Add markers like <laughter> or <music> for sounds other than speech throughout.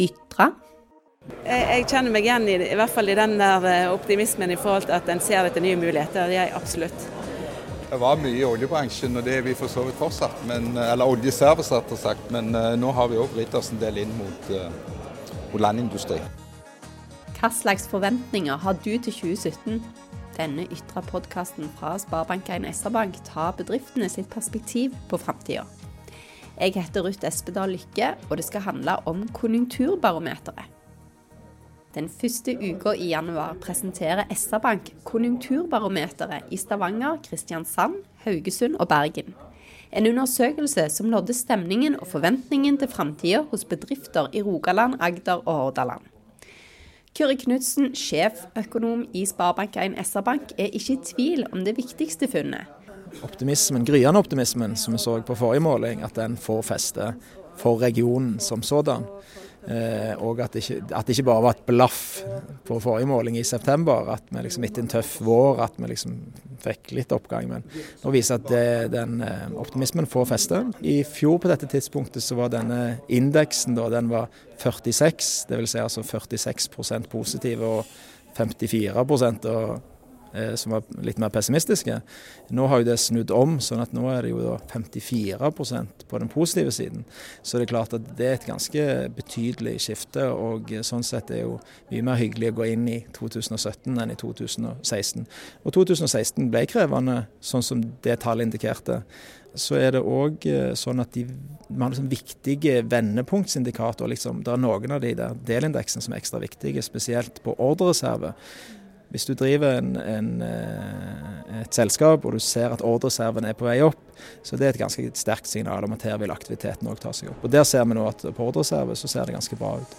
Ytra. Jeg, jeg kjenner meg igjen i, i hvert fall i den der eh, optimismen i forhold til at en ser etter nye muligheter. Det gjør absolutt. Det var mye i oljebransjen, og det er vi for så vidt fortsatt. Men, eller oljeservice, rett og slett. Men uh, nå har vi òg vridd oss en del inn mot, uh, mot landindustri. Hva slags forventninger har du til 2017? Denne ytre podkasten fra Sparebank1 SR-Bank tar bedriftene sitt perspektiv på framtida. Jeg heter Ruth Espedal Lykke, og det skal handle om Konjunkturbarometeret. Den første uka i januar presenterer SR-Bank Konjunkturbarometeret i Stavanger, Kristiansand, Haugesund og Bergen. En undersøkelse som nådde stemningen og forventningen til framtida hos bedrifter i Rogaland, Agder og Hordaland. Kyrre Knutsen, sjeføkonom i Sparebank1 SR-Bank, er ikke i tvil om det viktigste funnet. Optimismen, Gryende optimismen som vi så på forrige måling, at den får feste for regionen som sådan. Eh, og at det, ikke, at det ikke bare var et blaff på forrige måling i september, at vi liksom etter en tøff vår at vi liksom fikk litt oppgang. Men nå viser at det, den eh, optimismen får feste. I fjor på dette tidspunktet så var denne indeksen da, den var 46, dvs. Si altså 46% positive og 54 og som var litt mer pessimistiske. Nå har jo det snudd om, sånn at nå er det jo 54% på den positive siden. Så det er klart at det er et ganske betydelig skifte, og sånn sett er det jo mye mer hyggelig å gå inn i 2017 enn i 2016. Og 2016 ble krevende, sånn som det tallet indikerte. Så er det òg eh, sånn at de, man har liksom viktige vendepunktsindikatorer. Liksom. Det er noen av de der delindeksene som er ekstra viktige, spesielt på ordrereserve. Hvis du driver en, en, eh, et selskap og du ser at ordreserven er på vei opp, så det er et ganske sterkt signal om at her vil aktiviteten òg ta seg opp. Og Der ser vi nå at på ordreserve så ser det ganske bra ut.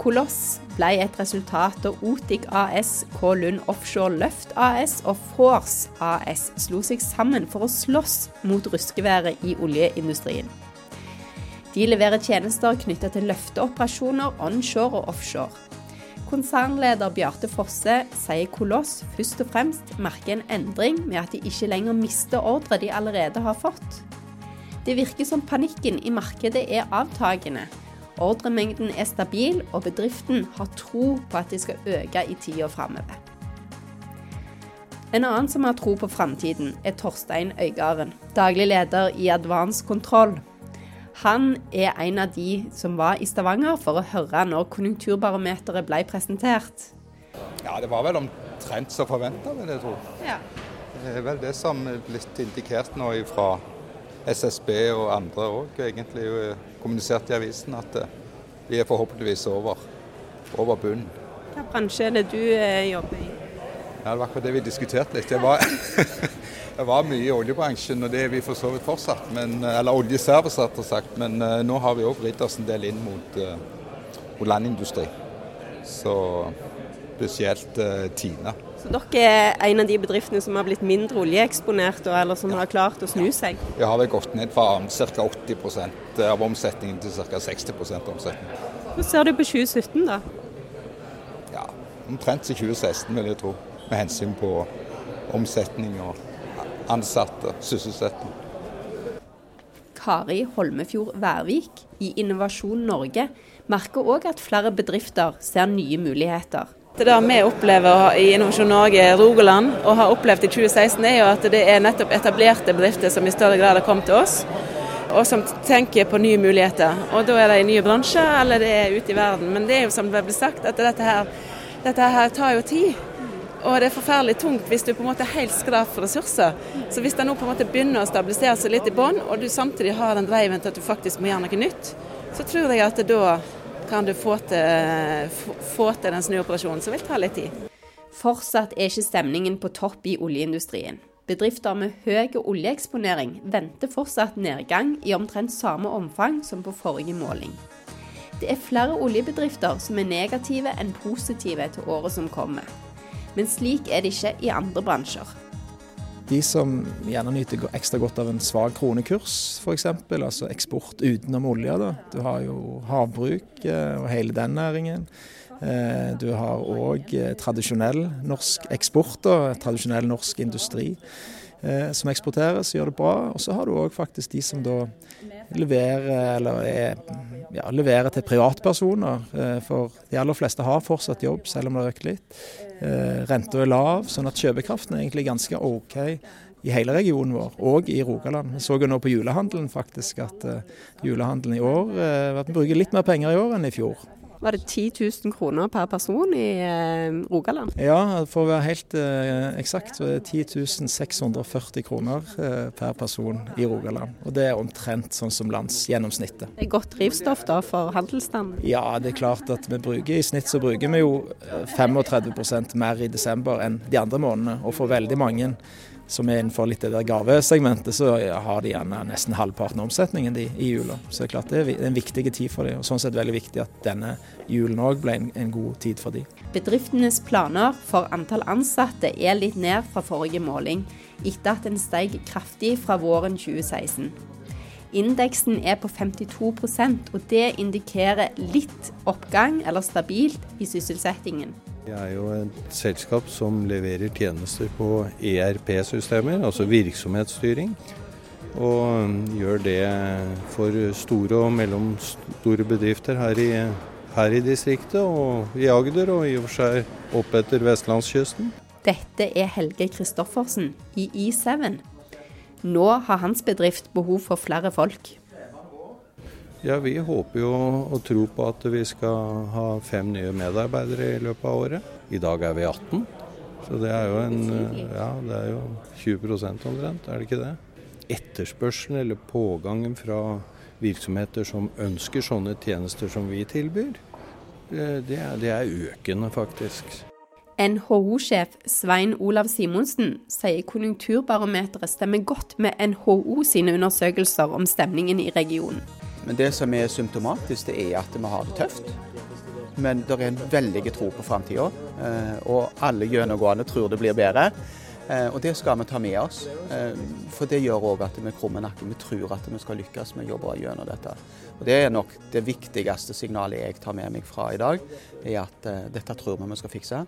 Koloss ble et resultat da Otic AS, K Lund Offshore Løft AS og Force AS slo seg sammen for å slåss mot ruskeværet i oljeindustrien. De leverer tjenester knyttet til løfteoperasjoner onshore og offshore. Konsernleder Bjarte Fosse sier Koloss først og fremst merker en endring med at de ikke lenger mister ordre de allerede har fått. Det virker som panikken i markedet er avtagende. Ordremengden er stabil, og bedriften har tro på at de skal øke i tida framover. En annen som har tro på framtiden, er Torstein Øygarden, daglig leder i Advance Kontroll. Han er en av de som var i Stavanger for å høre når konjunkturbarometeret ble presentert. Ja, det var vel omtrent som forventa, vil jeg tro. Ja. Det er vel det som er blitt indikert nå fra SSB og andre òg, egentlig kommunisert i avisen, at eh, vi er forhåpentligvis over, over bunnen. Hvilken bransje er det du eh, jobber i? Ja, Det var akkurat det vi diskuterte litt. Det var, <laughs> det var mye i oljebransjen, og det er vi for så vidt fortsatt. Men, eller oljeservice, rett og sagt. Men uh, nå har vi òg vridd oss en del inn mot, uh, mot landindustri. Så spesielt uh, Tina. Så dere er en av de bedriftene som har blitt mindre oljeeksponert, eller som ja. har klart å snu seg? Vi har vel gått ned fra ca. 80% av omsetningen til ca. 60% omsetning. Hvordan ser du på 2017 da? Ja, Omtrent til 2016 vil jeg tro med hensyn på omsetning og ansatte, sysselsetting. Kari Holmefjord Værvik i Innovasjon Norge merker òg at flere bedrifter ser nye muligheter. Det vi opplever i Innovasjon Norge Rogaland og har opplevd i 2016, er jo at det er nettopp etablerte bedrifter som i større grad har kommet til oss, og som tenker på nye muligheter. Og Da er det i nye bransjer eller det er ute i verden. Men det er jo som det ble sagt, at dette her, dette her tar jo tid. Og det er forferdelig tungt hvis du på en måte er helt skrap for ressurser. Så hvis det nå på en måte begynner å stabilisere seg litt i bånn, og du samtidig har den driven til at du faktisk må gjøre noe nytt, så tror jeg at da kan du få til, få til den snuoperasjonen, som vil ta litt tid. Fortsatt er ikke stemningen på topp i oljeindustrien. Bedrifter med høy oljeeksponering venter fortsatt nedgang i omtrent samme omfang som på forrige måling. Det er flere oljebedrifter som er negative enn positive til året som kommer. Men slik er det ikke i andre bransjer. De som gjerne nyter ekstra godt av en svak kronekurs, f.eks., altså eksport utenom olje. Da. Du har jo havbruk eh, og hele den næringen. Eh, du har òg eh, tradisjonell norsk eksport og tradisjonell norsk industri som eksporteres, gjør det bra. Og så har du òg faktisk de som da leverer er ja, leverer til privatpersoner. For de aller fleste har fortsatt jobb, selv om det har økt litt. Renta er lav, sånn at kjøpekraften er egentlig ganske OK i hele regionen vår, og i Rogaland. Vi så jo nå på julehandelen faktisk at julehandelen i år at vi bruker litt mer penger i år enn i fjor. Var det 10 000 kroner per person i eh, Rogaland? Ja, for å være helt eh, eksakt så er det 10 640 kroner eh, per person i Rogaland. Og det er omtrent sånn som landsgjennomsnittet. Det er godt drivstoff da for handelsstanden? Ja, det er klart at vi bruker i snitt så bruker vi jo 35 eh, mer i desember enn de andre månedene. Og for veldig mange som er innenfor litt det der gavesegmentet, så har de gjerne nesten halvparten av omsetningen de, i jula. Så det er klart det er en viktig tid for dem, og sånn sett veldig viktig at denne julen òg ble en, en, god tid for dem. Bedriftenes planer for antall ansatte er litt ned fra forrige måling, etter at den steg kraftig fra våren 2016. Indeksen er på 52% og det indikerer litt oppgang, eller stabilt, i sysselsettingen. Vi er jo et selskap som leverer tjenester på ERP-systemer, altså virksomhetsstyring. Og gjør det for store og mellomstore bedrifter her i, her i distriktet og i Agder, og i og for seg opp etter vestlandskysten. Dette er Helge Kristoffersen i E7. Nå har hans bedrift behov for flere folk. Ja, Vi håper jo og tror på at vi skal ha fem nye medarbeidere i løpet av året. I dag er vi 18. Så det er jo, en, ja, det er jo 20% omtrent, er det ikke det? Etterspørselen eller pågangen fra virksomheter som ønsker sånne tjenester som vi tilbyr, eh, det er, det er økende, faktisk. NHO-sjef Svein Olav Simonsen sier konjunkturbarometeret stemmer godt med NHO sine undersøkelser om stemningen i regionen. Men det som er symptomatisk, det er at vi har det tøft. Men det er en veldig tro på framtida, eh, og alle gjennomgående tror det blir bedre. Eh, og det skal vi ta med oss, eh, for det gjør òg at vi krummer nakken. Vi tror at vi skal lykkes med å jobbe gjennom dette. Og Det er nok det viktigste signalet jeg tar med meg fra i dag, er at dette tror vi vi skal fikse.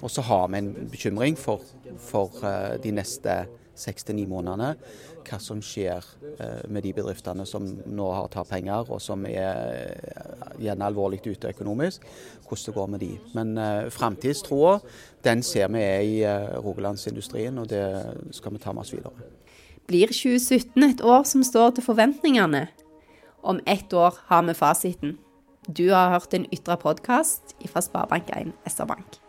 Og så har vi en bekymring for, for de neste seks til ni månedene hva som skjer eh, med de bedriftene som nå har tatt penger, og som er eh, gjerne alvorlig ute økonomisk. Hvordan det går med de. Men uh, framtidstroa, den ser vi er i uh, rogalandsindustrien, og det skal vi ta med oss videre. Blir 2017 et år som står til forventningene? Om ett år har vi fasiten. Du har hørt en ytre podkast fra Sparebank1 SR-Bank.